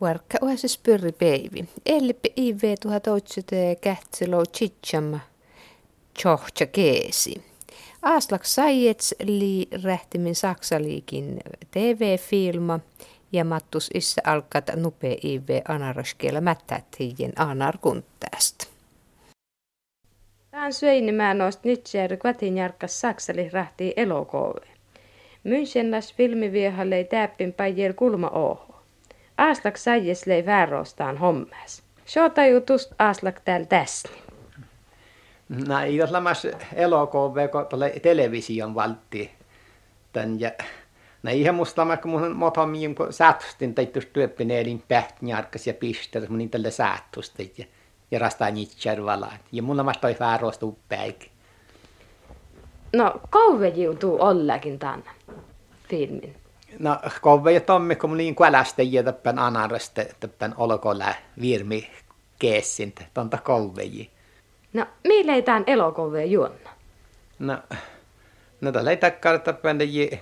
Varkka uudessa spyrri peivi. Ellippe IV 1800 kähtselo chicham chohtja keesi. Aaslak Sajets li rähtimin saksaliikin TV-filma ja mattus isse alkat nupe IV anaraskella mättät hiien anar kuntästä. Tään söini mä nost nitsjär kvatin järkkas saksali rähti elokove. Münchennas filmiviehalle täppin päijäl kulma oho. Aaslak säijes lei väärostaan hommas. Shota jutust aaslak täällä täsni. No, jos lamas elokuva, kun television valtti tän ja No ihan musta lamas, kun mun motomiin, kun säätustin teittus työppineelin pähtnjarkas ja pisteräs, mun tälle säätusti ja, ja rastaa valaat. Ja mun lamas toi väärostu päikin. No, kauve joutuu ollakin tänne filmin no kove ja tommi kun niin kuälästä täppän anaraste täppän olkolla virmi keessin tonta koveji. No, millä ei tämän elokove juonna? No, no tällä ei takkar täppän ji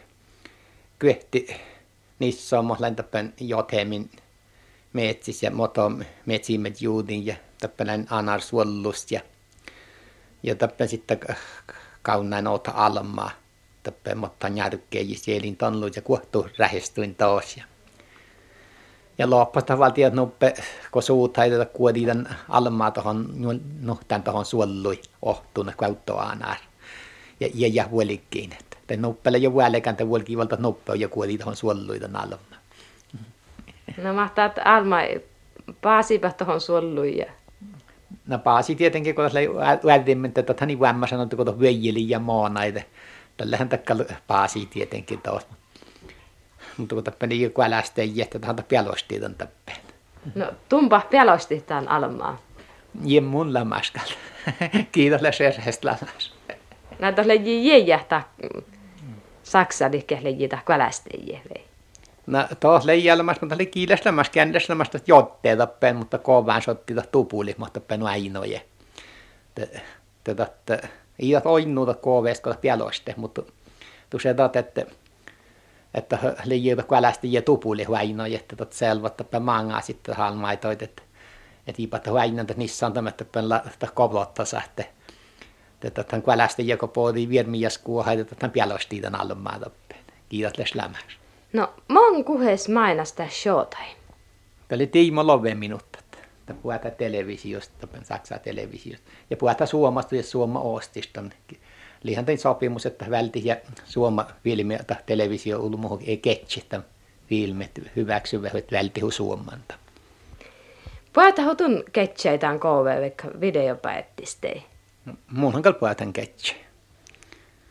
kyhti niissä on mohlan täppän jothemin metsis ja motom metsimet juudin ja täppän anar suollust ja ja täppän sitten kaunain ota almaa tappe mutta järkeä sielin tonlu ja kuohtu rähistuin taas. Ja, ja loppasta valtiot nuppe, kun suutaita kuoditan almaa tuohon, nuhtaan tuohon suollui ohtuna kauttoaanaar. Ja, ja, ja vuolikkiin. Että nuppele jo vuolikään, että vuolikivalta nuppe ja kuodi tuohon suolluitan almaa. No mahtaa, että alma paasipa tuohon suollui ja No paasi tietenkin, kun tässä oli että hän niin vämmä sanoi, että kun veijeli ja maanaita tällähän takka paasi tietenkin taas. Mutta kun tappani joku älästeen jättä, tahanta pialosti tämän tappeen. No tumpa pialosti tämän almaa. Ja mun lamaskal. Kiitos läsärhestä lamas. Näitä on leji jäjähtä saksa liikkeelle jitä kvälästejä vei. No tuossa leijalmas, mutta oli kiileslämässä, kändeslämässä jotteet tappeen, mutta kovaan sotti tupuli, mutta tappeen ainoja. Tätä, ei ole oinnuuta KVS, kun pialoiste, mutta tuossa dat, että että liijuta kun älästi ja tupuli huaino, että tot selvat, että mangaa sitten halmaitoit, että että ipata huaino, että niissä on tämä, että että kovlotta sähte. Että tämän älästi ja kun poodi viermiäs kuoha, että tämän pialosti tämän almaa toppeen. Kiitos les lämmäs. No, mon kuhes mainasta shotai. Tämä oli Tiimo Love minuutta että puhutaan televisiosta, Saksa televisiosta. Ja puhutaan Suomasta ja Suoma Oostista. Lihan tein sopimus, että välti ja Suoma filmi tai televisio ulmuhu ei ketsi, että filmit hyväksyvät, välti Suomanta. Puhutaan hotun ketseitään KV, vaikka videopäättistei. No, munhan kalpa puhutaan ketse.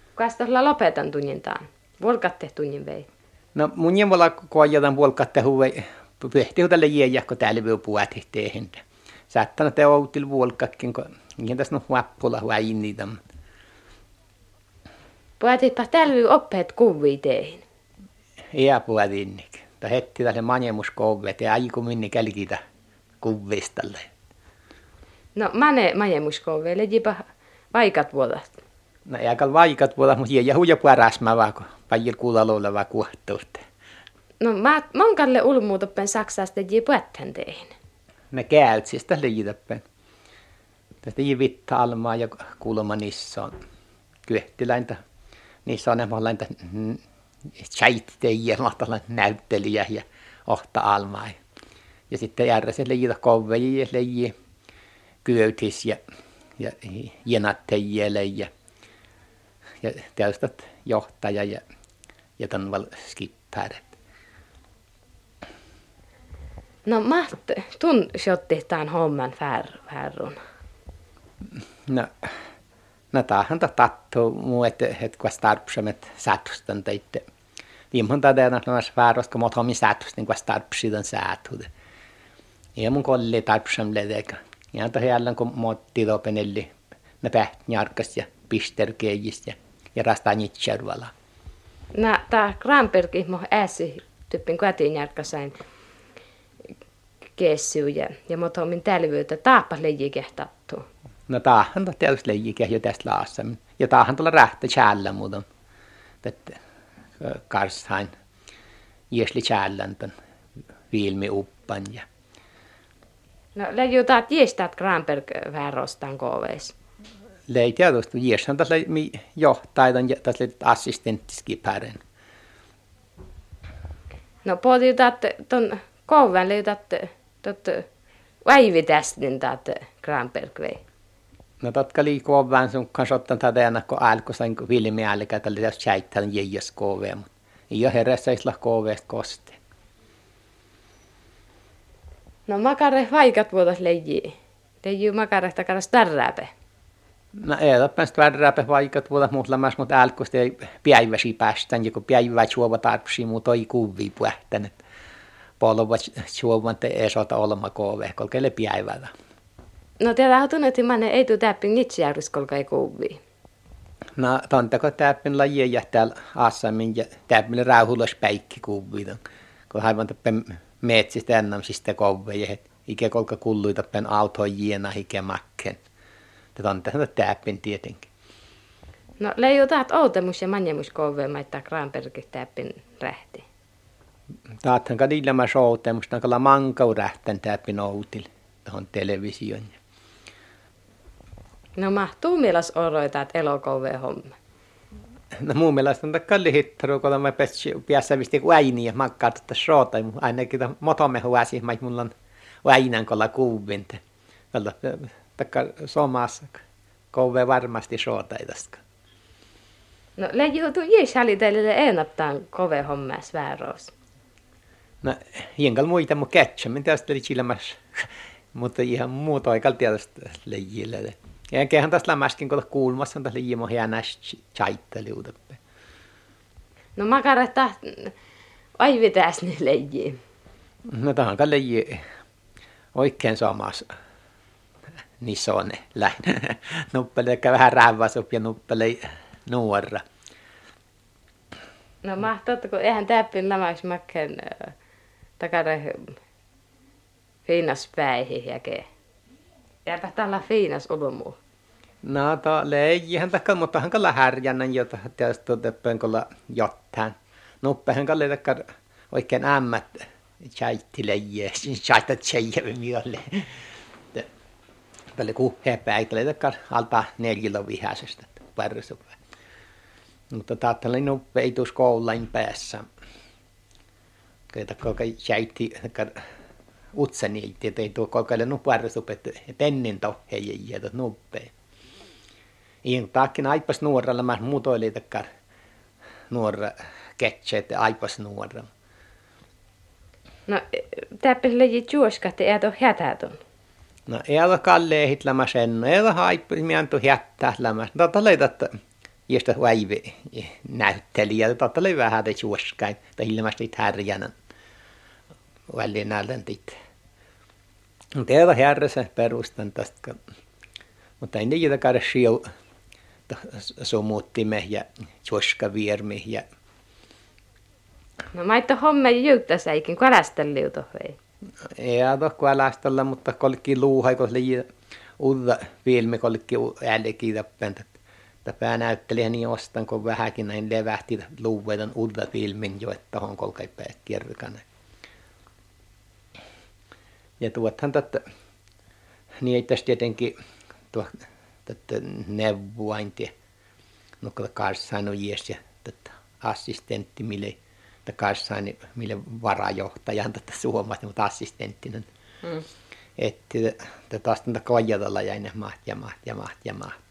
Kuka lopetan tunnintaan? Volkatte tunnin vei. No mun jämolla koajataan volkatte huvei Pehti tälle jäjäkko täällä voi puhua tehdä. Saattana te outil vuolkakin, kun ihan tässä on huappulla vai niitä. Puhutitpa täällä oppeet kuvia teihin. Ei puhutin. Tai heti tälle manjemuskovet ja aiku minni kälkitä kuvistalle. No mane manjemuskoveille jipa vaikat vuodat. No ei aika vaikat vuodat, mutta jäjä huja puhurasmaa vaan, kun paljon kuulaloilla vaan kuhtuutte. No mä monkalle ulmuutoppen saksasta ji puetten teihin. Ne käältsistä liitäppen. Tästä ji vitta almaa ja kuulema niissä on kyhtiläintä. Niissä on emmoillainta tjaittejä, mahtalla näyttelijä ja ohta almaa. Ja sitten järjessä liitä koveja ja leiji kyötis ja, ja jenatteijälle ja, ja tietysti johtaja ja, ja tämän skippäret. No Matt, tun shotti tämän homman fär, färrun. No, no tämähän tattu muu, että et kun starpsamet sätustan teitte. Tiimon tätä on näissä färrosta, kun muut hommin sätusta, niin kun starpsidan sätude. Ja mun kolli tarpsam ledeka. Ja tähän jälleen kun muotti topenelli ne pähtnjarkas ja pisterkeijistä ja, ja rastaa nitsärvala. No, tämä Granbergi mun äsi typpin kotinjarkasain kessyy ja, ja mä tuomin tälvyyttä taappa leijikehtattu. No taahan on tietysti leijikeh jo tästä laassa. Ja taahan tuolla rähtä chäällä muuten. Että karshain. Jesli chäällän tämän filmi upp nuppan. Ja. No lejutat jästät Granberg värostan koveis. Lei tietysti jästän tässä mi johtajan ja tässä assistenttiski pären. No pohditat ton koven lejutat tot väivitästin tat Granberg vei. No totka liikuu vähän sun kanssa ottan tätä enää kun alkoi sain vilmi älkä tällä tässä chaitan jäjäs kove, mutta ei ole herässä isla koste. No makare vaikat vuotas leiji. Leiji makare takara starrape. No ei ole päästä värräpä vaikat vuodas muutlamas, mutta alkuista ei päiväsi päästän, joku päivä suova tarpsi, mutta ei kuvia puhtan. Polva suovan te ei saata olema kove, kolkeille päivällä. No tiedä, tunnetti manne ei tuu täppin nitsijärjys kolkai kuvia. No tontako täppin lajia ja täällä Assamin ja täppin rauhulos päikki kuvia. Kun haivan täppin metsistä ennamsista koveja, ikä kolka kulluita pen autojiena ikä makken. Tätä on täppin tietenkin. No leiju taat outemus ja manjemus kove maittaa Granbergit täppin rähti. Taathan ka dilemma outemus, tankalla mankau rähtän täppin outil tuohon televisioon. No mahtuu mielas oroita, että elokove homma. No mun mielestä on kalli hittaru, kun mä päässä visti äini ja makkaa tätä soota. Ainakin motomme huasi, että mulla on äinän kolla kuuvinta. Takka somassa kove varmasti soota ei tästä. No leiju tuu jäi teille enaptaan kove hommas vääros. No, jengal muita mu kätsä, men tästä oli chilmas. Mutta ihan muuta aikalla tietysti leijillä. Ja kehän tästä lämmäskin, kun kuulmassa on tässä liimo hienästi chaitteliuteppe. No makaretta aivitäs ne leiji. No tähän kan leiji oikein samassa. Niissä on lähinnä. Nuppele vähän räväsup ja nuppele nuora. No mahtoutta, kun eihän täppin lämäis takara fiinas päihin ja ke. Jääpä tällä fiinas ulumu. No to leijihän takka, mutta hän kalla härjännän jota tietysti tuoteppeen kolla jotain. Nuppehän kalle takka oikein ämmät chaitti leijä, chaita tjeijä miolle. Tälle kuhheen päikälle takka alta neljillä vihäisestä pärsupäin. Mutta taattelin nuppe ei tuus koulain päässä. Takka utsani, että ei tuo kokeile nuparresupet, että ennen tohheijia jätä nuppeen. Iin takin aipas nuoralla, mä muutoili takkar nuora ketset aipas nuora. No, täppis leji juoskat, ei ole hätätön. No, ei ole kalle hitlämä sen, ei ole haippi, minä antu hättää lämä. Totta leitat, josta väivi näyttelijä, totta oli vähän te juoskain, tai ilmeisesti härjänän väliin näiltä tit. Mutta ei ole härrässä perustan tästä, mutta ei niitä käydä siu sumuttimme ja juoskaviermi ja No maitto homma juutta säikin, kalasteliuto hei. Ei ole kalastella, mutta kolki luuha, kun oli uutta filmi, kolki älki tappen. Täpää näyttelijä niin ostan, kun vähänkin näin levähti luuvetan uutta filmin jo, että on kolkai päät kirkana. Ja tuothan tätä, niin ei tässä tietenkin tuo tätä neuvointia. No kun karssain on jees ja tätä assistentti, mille karssain, mille varajohtajan tätä suomasta, mutta assistenttina. Mm. Että taas tätä kojatalla jäi ne maht ja maht ja maht ja maht.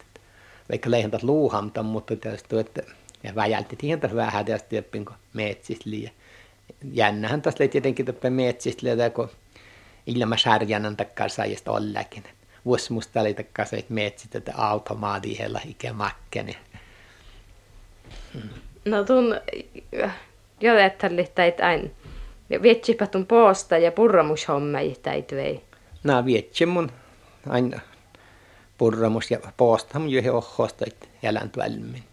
Vaikka leihän taas luuhamta, mutta tietysti, että ja väjälti ihan tässä vähän tästä työppin kuin metsistä liian. Jännähän tässä oli tietenkin täppä metsistä liian, ilma särjänän takkaan sai ollakin vuosi musta oli takaisin, että meet sitten että automaatihella ikä makkeni. No tun jodettali tai aina. Ja viettipä tun poosta ja purramushomma täit vei. No vietsi mun aina purramus ja poosta mun johe jälän välmin.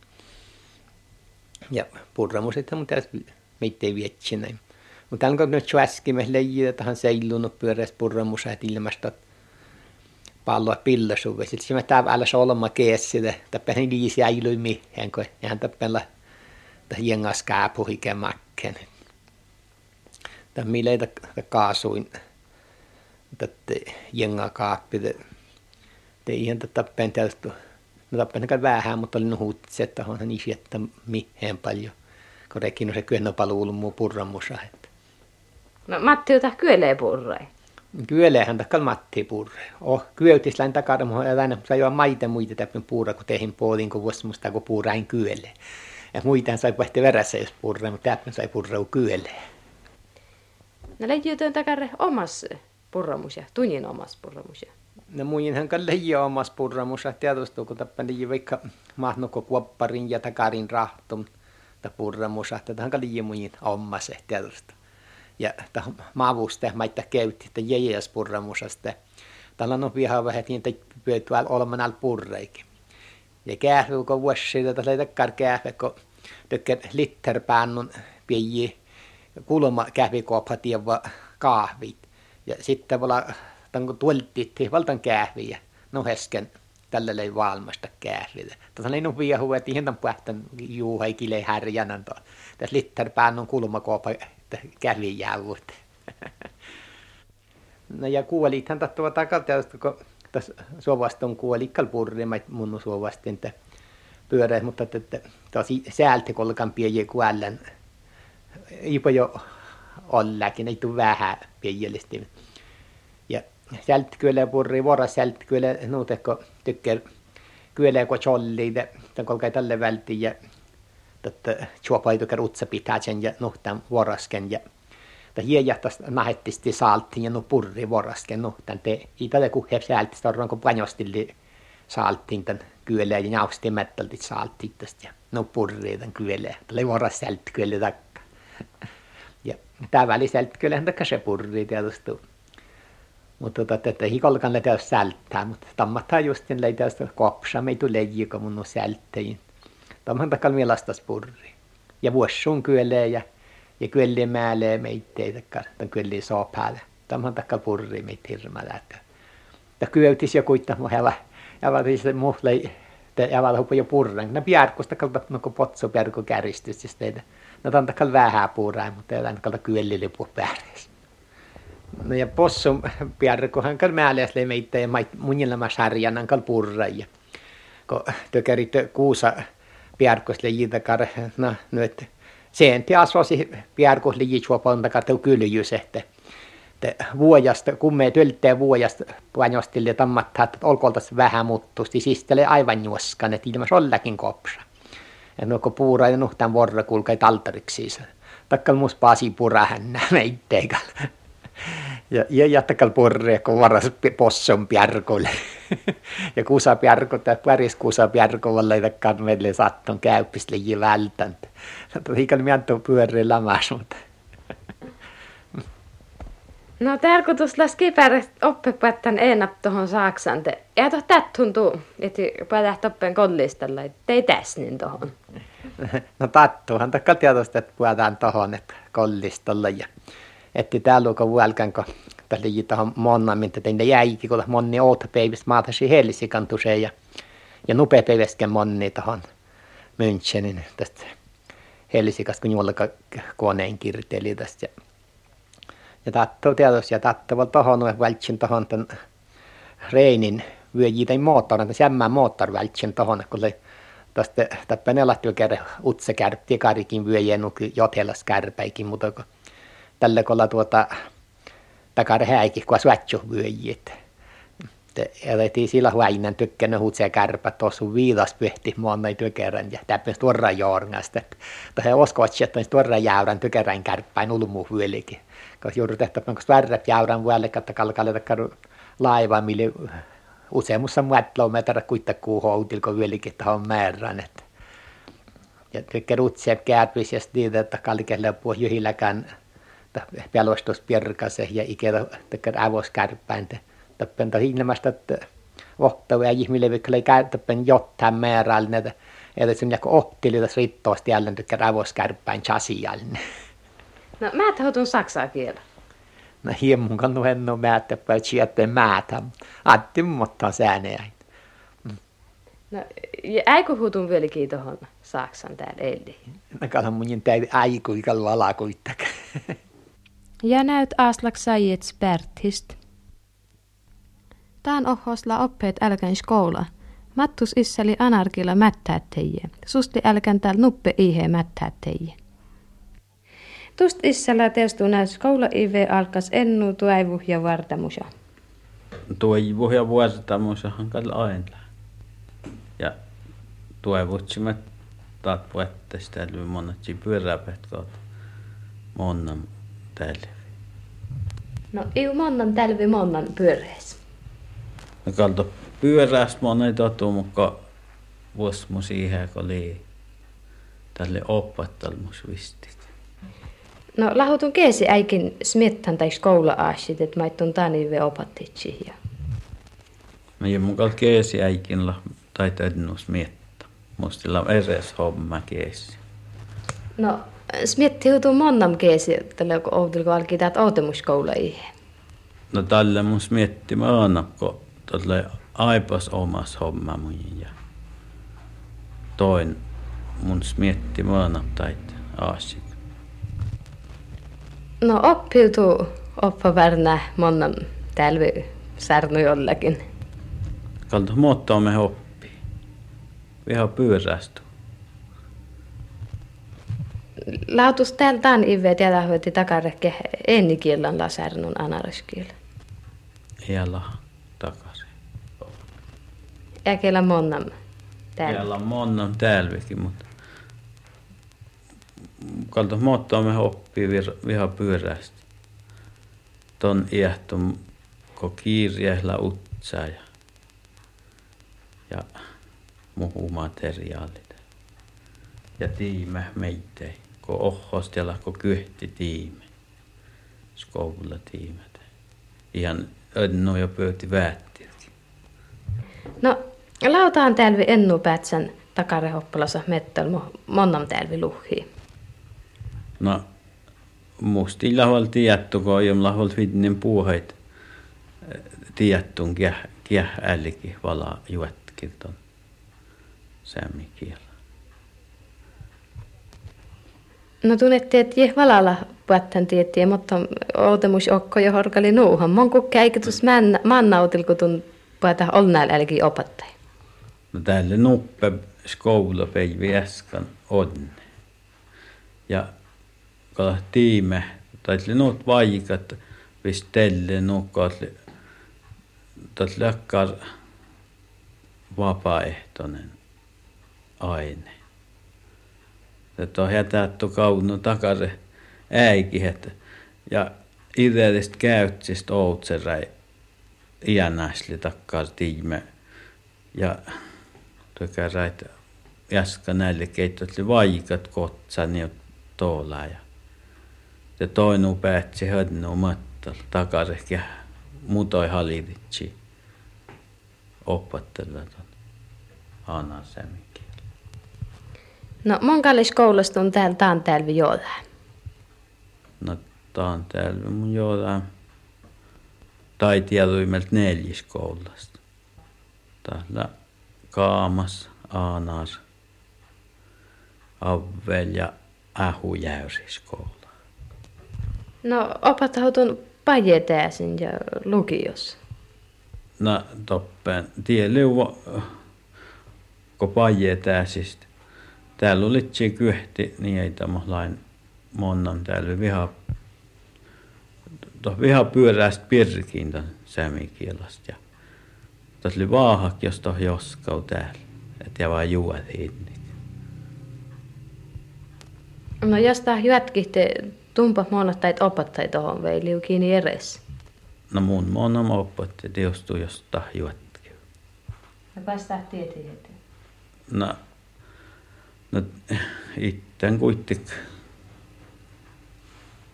Ja purramus, että mun täytyy mitään vietsi näin. Mutta on nyt että hän seilunut pyörässä purramusa, että ilmasta, että palloa pillasuve. Sitten se mä täällä solma että niin liisi äilyi mihin, kun hän tappella jengas kääpu hiken makken. Tämä mileitä kaasuin Tätä jenga kaappi. Det ihan tappeen täystä. No tappeen vähän, mutta oli nuhutse, että on hän että miheen paljon. Kun rekin on se paluulu muu purramusa. No Matti jota kyelee purrai. Kyölehän takkal Matti purre. Oh, takara, mutta aina sai jo maita muita täppän puura, kun tehin puolin, kun vuosi musta, kun puurain kyöle. Ja muita sai pohti verässä, jos purre, mutta täppän sai purreu kyöle. No leijuuteen takare omas purramusia, tunnin omas purramusia. No muinhan leijä omas purramusia, tietysti kun täppän leijä vaikka mahnuko kuopparin ja takarin rahtum, ta purramusia, tähän leijä muin omas tietysti ja mavusta maita käytti, että jäjäs purramusasta. Tällä on viha vähän niin, että pyötyä olemaan al purreikin. Ja kähvy, kun vuosi että se takkar kähvy, kun tykkää litterpäännun pieni kulma kähvikoppa tieva kahvit. Ja sitten vola tämän tuoltit valtan kähviä, no hesken tällä lei valmasta kähviä. Tässä on viha huve, että ihan pähtän juuhaikille härjänän. Tässä litterpäännun kulmakoppa että kävi jäävut. no ja kuolithan tahtova takalta, kun sovaston kuoli kalpurri, mun sovastin, että pyöreä, mutta että tosi säältä kolkan pieni kuollen. Ipa jo ollakin, ei tule vähän pienellisesti. Ja sieltä kyllä purri vuoro sieltä kyllä nuute, kun tykkää kyllä kun cholli, että kolkai tälle vältiin ja että juopaitukar utsa pitää sen ja nuhtan vuorasken ja ta hiejahtas nahettisti saaltiin ja no purri vuorasken nuhtan te i tätä kun he säälti starran kun panjostilli saaltiin tän kyölle ja nausti mettälti saaltiin tästä ja no purri tän kyölle tälle vuoras säälti kyölle takka. Ja tää väli säälti kyölle takka se purri tietysti. Mutta tota, että hikolkan le täys sälttää, mutta tammattaa justin täys kopsa, me ei tule leijiko mun sälttäjin. Tamhan takal mielastas purri. Ja vuossun kyölee ja, ja kyölee määlee meitteitä, tämän kyölee soopäälle. Tamhan takal purri meitä hirmää. Ja kyötis ja kuitta mua heva. Ja vaan siis muhlei, ja vaan hupu jo purren. Ne piarkusta kalta nuko potso piarku käristys. Ja sitten, no tämän takal vähän puuraa, mutta ei tämän kalta lipu pääräis. No ja possum piarkuhan kal määleäs meitä ja munilla mä sarjanan kal purra. Ja kun tökärit kuusa jida kar na nyt sen te asvasi piarkos le jitsua ponta kar te kyljys että vuojasta kumme töltää vuojasta panjostille tammattaa että olkoltas vähän muttusti sistele aivan juoskan että ilmas ollakin kopsa. Ja no kun puura ja nuhtan vorra kulkee taltariksi siis. Takkal mus paasi pura hännä meitteikal ja, ja jättäkäl porre, kun varas posson pjärkolle. ja kusa pjärko, tai päris kusa pjärko, valla ei takkaan meille sattun käyppistä liian välttänyt. Hiikan miantu pyörre lamas, mutta... No tarkoitus laski päärät oppipättän enap tuohon Saksan. Ja tuohon tät tuntuu, että päätät oppien kollistella, että ei tässä niin tuohon. No tattuhan takka tietoista, että päätään tuohon, että kollistella. Ja että täällä on vuolkan, kun tässä oli tuohon monna, mitä tein jäikin, kun monni oota päivästä maatasi Hellisikan tuseen ja, ja nupea päiväsken monni tuohon Münchenin tästä Helsikasta, kun juolla koneen kirteli tästä. Ja, ja tatto tietysti, ja tatto vaan tuohon, vältsin tuohon tämän Reinin vyöjiä tai moottorin, tämän jämmän moottor vältsin tuohon, kun se tästä täppä nelattu kerran utse kärpti karikin vyöjiä nuky jotelas kärpäikin, mutta kun tällä kolla tuota takar häikin, kun suatsu vyöjit. Elettiin sillä huainen tykkänä huutsia kärpä tuossa viidas pyhti monnai tykärän ja täppän tuorra joorngasta. Tähän uskoitsi, että tuorra jäyrän tykärän kärppäin ulmu vyölikin. Koska juuri tehtä, onko värrät jäyrän vyölle, että kalkalle laiva, mille useammassa muutlometra kuittakuu houtil, kun vyölikin tähän määrän. Että ja tykkää utsia kärpis ja että kalkelle puhuu jyhilläkään pelostus pirkase ja ikävä tekee ävoskärpäin. Tappen tahinnemasta, että ottava ja ihmille vikle käyttäpän jotain määrällinen. Eli se joku ottili tässä rittoosti jälleen tekee ävoskärpäin chasiallinen. No mä tahdon saksaa kielä. No hieman kannu henno määttäpä, että sieltä määtä. Atti mutta säänejä. No, äikö huutun vieläkin tuohon Saksan täällä eli? No kato mun täytyy äikö ikalla alakuittakaan. Ja näyt Aslak Sajets Berthist. Tään ohosla oppeet älkän skola. Mattus issali anarkilla mättättäjiä. Susti älkän täällä nuppe ihe mättättäjiä. Tust issalla testu näis skola ive alkas ennu tuaivu ja vartamusa. Tuaivu ja vartamusa hankal aina. Ja tuaivutsimme taat puettesta eli monatsi pyöräpet kautta monnan tälvi. No ei monnan tälvi monnan pyöreis. No kalto pyörästä monen totu, mutta vuosmu siihen, kun oli tälle opettelmus vistit. No lahutun keesi äikin smiettan tai skoula aasit, että maittun tani ve opatitsi. Ja... No ja mun kalto keesi äikin la, tai täytyy smiettä. Mustilla eres homma keesi. No smietti huutuu monnam keesi, tällä kun outilko alki täät outemuskoula ihe. No tälle mun smietti mä aina, kun tälle aipas omas homma mun ja toin mun smietti mä aina tait aasit. No oppiutuu oppa värnä monnam tälvi särnu jollakin. Kalto muottaa me oppi. Viha pyörästu. Lautus tältään ive tiedä hoiti takarekke ennikielan la särnun anaraskiel. Iällä takaisin. Äkellä monnam Täällä on monnan täälläkin, mutta kalta muottaa me oppii viha pyörästi. Ton iähtön ko kiirjählä utsaa ja, ja muu materiaalit. Ja tiime meitä, ko ohhostella ko kyhti tiime. Skoula tiimet. Ihan önnu jo pöyti väättiäkin. No, lautaan tälvi ennu päätsän takarehoppalassa mettal monnam tälvi luhii. No, musti lahol tietty, kun ei lahol vidnin puuheit tiettun kieh, kieh ällikin vala juetkin ton No tunnetti, että jeh valalla puhutan tiettiä, mutta outemus okko jo horkali nuuhan. Mon kukka eikitus mannautil, kun tun puhuta olnääl älki opattaja. No tälle nuppe skoulapäivi äsken onne. Ja kun tiime, tai nuut vaikat, vis tälle nukkaatli, tot läkkar vapaaehtoinen aine. Että on hätätty kaunu takare äikin, että ja ideellistä käytsistä outserai iänäsli takkar tiime. Ja tykäräit jäskä näille keittoitli vaikat kotsan ja tuolla ja ja toinu päätsi hönnu mattal takareh ja mutoi ton Anna Sämikki. No, mon kallis koulusta on täällä, taan täällä jolla. No tää on täällä mun jotain taitieluimelta neljis koulusta. Täällä Kaamas, Aanas, Avvel ja Ähujäysis koulu. No, opatautun pajetääsin ja lukiossa. No toppen, tie leuva, kun pajetääsistä. Täällä oli tsi kyhti, niin ei tämä lain monnan täällä viha, to viha pyörästä pirkiin ton sämikielasta. Ja tässä oli vaahak, jos toh joskau täällä, että ja vaan juot hinni. No, jos tää jätkihte tumpa monottait opattai tohon vei liukiini eres. No mun monom oppatti, teostuu jostain juotkin. Ja päästää tietenkin. No, no itten kuitenkin.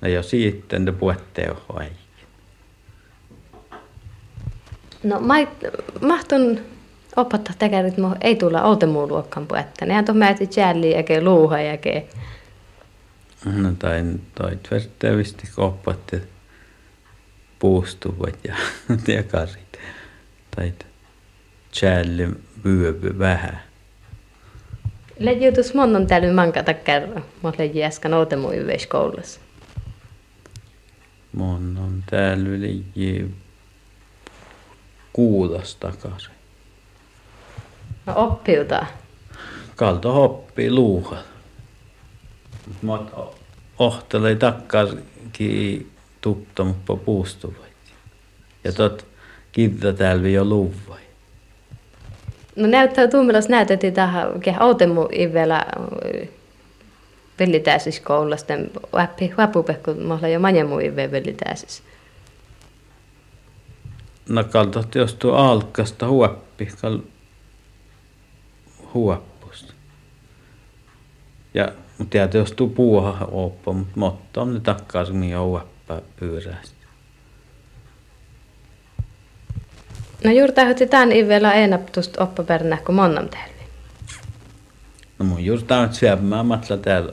No jo sitten ne puette on aikin. No, mä mahtun opattaa tekärit, että ei tulla outemuu luokkaan puetta. Nehän tuon määti jälli eikä luuha eikä. No tai toi tverttävisti koppatti puustuvat ja tekarit. Tai jälli vyövy vähän. Lejutus monnon täällä mankata kerran. Mä leji äsken outemuu yveis koulussa. Mun on täällä liian kuudas takaisin. No oppiuta. Kalto hoppi luuha. Mut ohtelei takkaarkin tuttamuppa puustuvat. Ja tot kivtä täällä jo luvai. No näyttää tuumilas näytettiin tähän, autemu ivellä vellitäisis koulusten läpi huapupekku, mahla jo manjemu ive vellitäisis. No kalto jos tuo alkasta huoppi, kal huoppusta. Ja mutta jos tuo puuha oppo, mutta motto on ne takaisin, mihin huoppaa pyörästä. No juuri tämän ivellä enaptusta oppapernä kuin monnam täällä. No mun juuri tämän syömään matla täällä,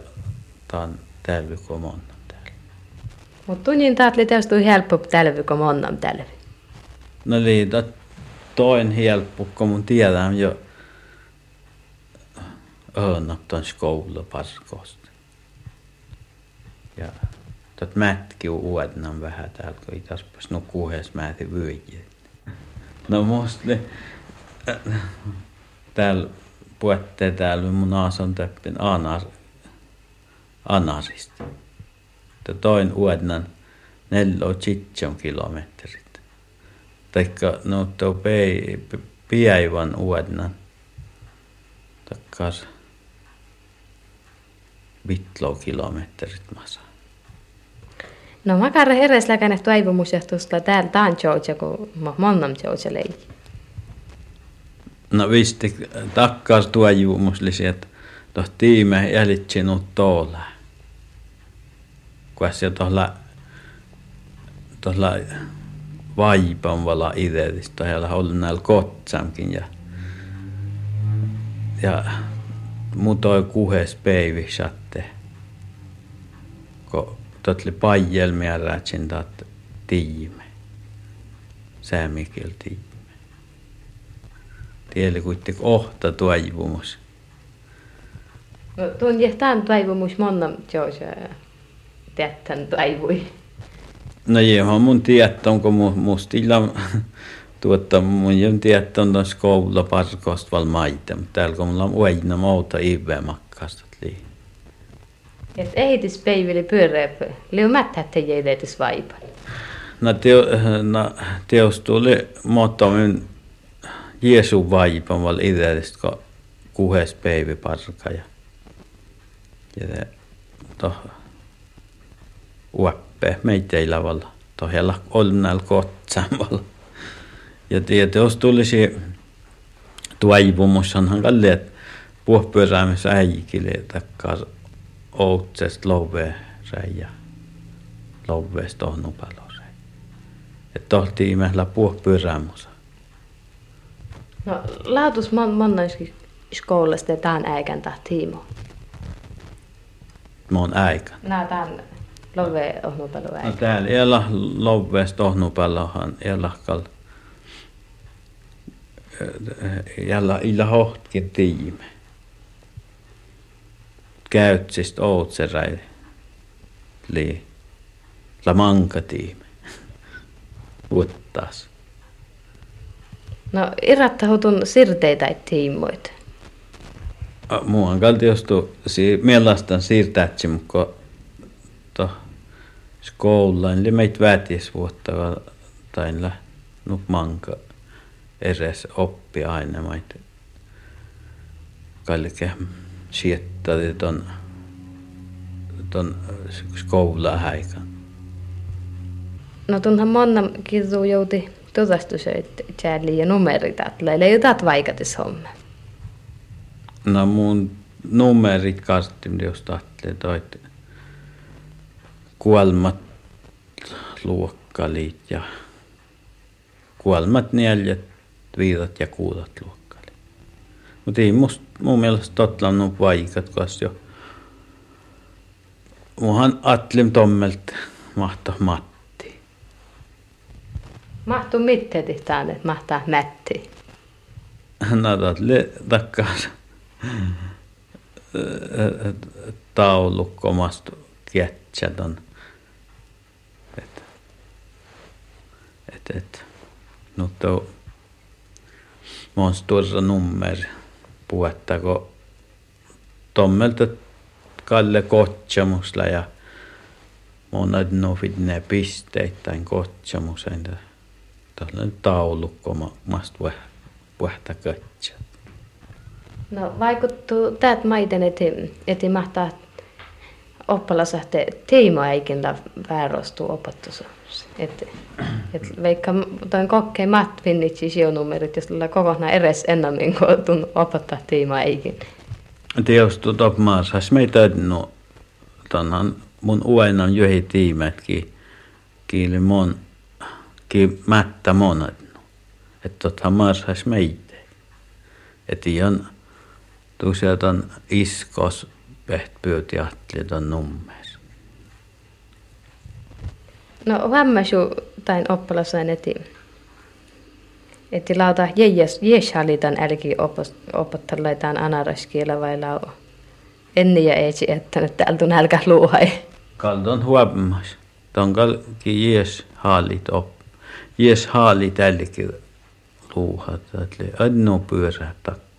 tämän täällä kuin monnam täällä. Mutta tunnin taatli tästä helppo täällä kuin monnam täällä. No liitä toin helppo, kun mun tiedän jo öönaptan skoula parkosta. Ja tot mätki uudemman vähän täällä, kun itäspäs no kuhes mäti vyöjiä. No musta täällä puhutte täällä mun asun töppin anas, anasista. Ja toin uudemman nello chitson kilometrit. Taikka no tuo pei, piäivän uudemman. Takkas vitlo kilometrit masa. No mä karre heres läkäne toivomusjahtusta täällä taan joutsa, kun mä monnam joutsa lei. No visti takkas tuojuumuslisi, että tuoh tiime jäljitsi nuut tuolla. Kun se tuolla tuolla vaipan vala idetistä ja ollut näillä kotsamkin ja ja mutoi kuhes päivi satte. Ko totli pajelmia räätsin tat tiime. Säämikiel tiime. Tieli kuitenkin ohta toivumus. No tuon jähtään toivomus monnam joutsa teettän toivui. No joo, mun tietää, onko mu, mustilla tuota, mun jo tietää, on tuossa koululla parkosta val maita, mutta täällä kun mulla on aina muuta iveä makkasta lii. Et ehitis peivili pyöreä, liu mättä, että ei edetis vaipan. No, teo, no teos tuli muotoimin Jeesu vaipan val idealista, kun kuhes päivä parka ja, ja uoppe meitä ei lavalla. Tohjalla on näillä kotsamalla. Ja tietysti tulisi tuivumus, onhan kalli, että puhpyöräämissä äikille takkaa outsesta lovea ja loveesta on nupalo Että tohti ihmeellä puhpyöräämussa. No lautus mon monnaiskin skoulasta ja tämän äikän tiimo. Mon äikän. Nää tämän love ohnupalo No äikän. täällä elä loveesta ohnupalohan elahkal. Jällä illa hohtkin tiime. Käytsistä outserai. Li. La manka tiime. Uuttas. No irrattahutun sirteitä tiimoit. Muuan kalti jostu si mielastan siirtäätsi muko to skoulain eli meitä vätis vuotta tain nup manka eres oppi aina maita siettadi ton ton skoula häikan. No tunhan monna kirjuu jouti todastusöit tjälli ja numerit atleille, ei jotat vaikatis homma. No mun numerit kastin, jos tahtelee toit kuolmat luokkalit ja kuolmat neljät, viidat ja kuudat luokkalit. Mutta ei must, mun mielestä totlannut vaikat, koska jo muhan Atlim Tommelt mahtaa Matti. Mahtuu mitään tihtaan, että mahtaa mätti. Nadat le takkas taulukkomasta kietsät on. Et, et, et. No tuo Mon stora nummer puhuttako tommelta Kalle Kotsamusla ja monat nofit ne pisteittäin Kotsamusen tällainen taulukko mast puhta kötsä. No vaikuttuu täät maiden, että mahtaa oppalaisahte teima eikinä väärostuu opettus. Et, et vaikka toin kokkeen matvinnitsi sijonumerit, jos tulla kokonaan edes ennemmin kuin tun opettaa teima eikin. Teostu top maassa, meitä no, tonhan mun uenan johi tiimetkin, kiili mon, ki mättä monet. Että tothan maassa meitä. Että ihan tuossa iskos peht pyöti ahtli ton nummes. No vammasu tain oppalasain eti eti lauta jejas jeshalitan älki opottalaitaan anaraskielä vai lau enni ja eetsi että nyt täältä nälkä luuhai. Kaldon huommas. Ton kalki jes haalit op. Jes haalit älki luuhat. Annu pyörää takka.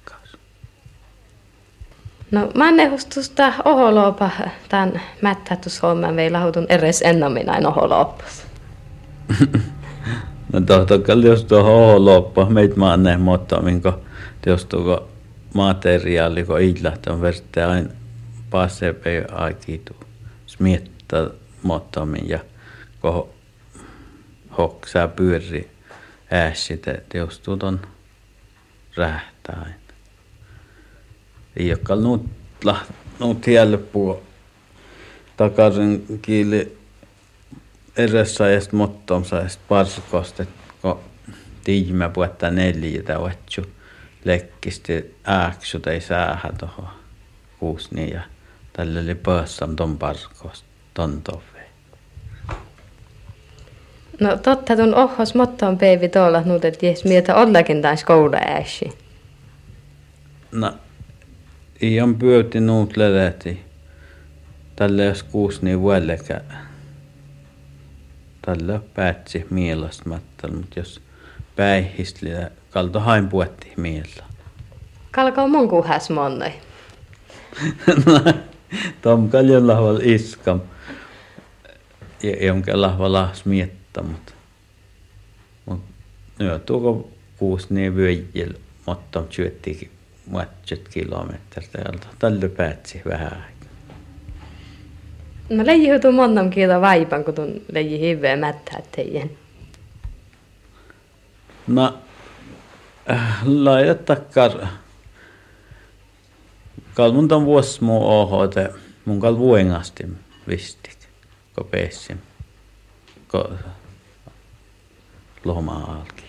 No mannehustusta oholoopa tämän mättätushomman vei lahutun eres ennammin aina oholoopas. no tohtokkal jos tuo oholoopa meitä manne mutta minkä jos tuo materiaali kun on verte aina passepe aikitu smietta mottamin ja kun hoksaa pyöri ääsit, että jos tuon rähtää aina ei nuut, nuut tielle puo takaisin kiili edessä ja mottomsa ja parskosta, kun tiimä puhuttaa neljä vatsu lekkisti ääksy tai säähä tuohon kuusni ja tällä oli pössam ton parskosta ton tove. No totta, tuon ohos mottoon peivi tuolla nuut, että jes mieltä ollakin taas koula ääsi. No Ian pyöti nuut leläti. Tälle jos kuusi niin vuodellekä. Tälle päätsi mattal, mutta jos päihistli, kalto hain puetti miellä. Kalko mun kuhas monnoi. Tom kaljon lahval iskam. Ja jonka lahva lahs miettä, mutta mut, nyt tuoko kuusi niin vyöjil, mutta syöttikin matjat kilometrit täältä. Tällä päätsi vähän aikaa. No leiji hutu monnam kielä vaipan, kun tuon leiji hiveä mättää teidän. No, äh, laajat takkar. Kalmun ton vuosi muu oho, että mun kal vuengasti vistit, ko peessim, ko loma alki.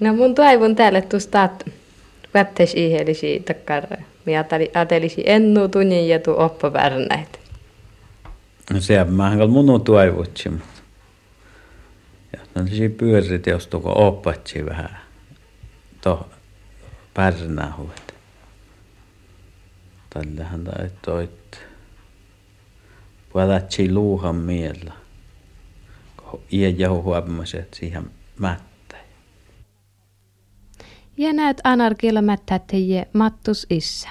No mun toivon täällä tuosta, että vättäis ihelisi takkar. Minä ajattelisi ennu tunnin ja tuu oppavärnäitä. No se on vähän mun toivotsi, mutta ja se pyörit, jos tuko oppatsi vähän to pärnähuet. Tällähän tai toit puhutatsi luuhan miellä. Iä jahu huomaset siihen mät ja näet anarkialla mättättäjiä mattus issa.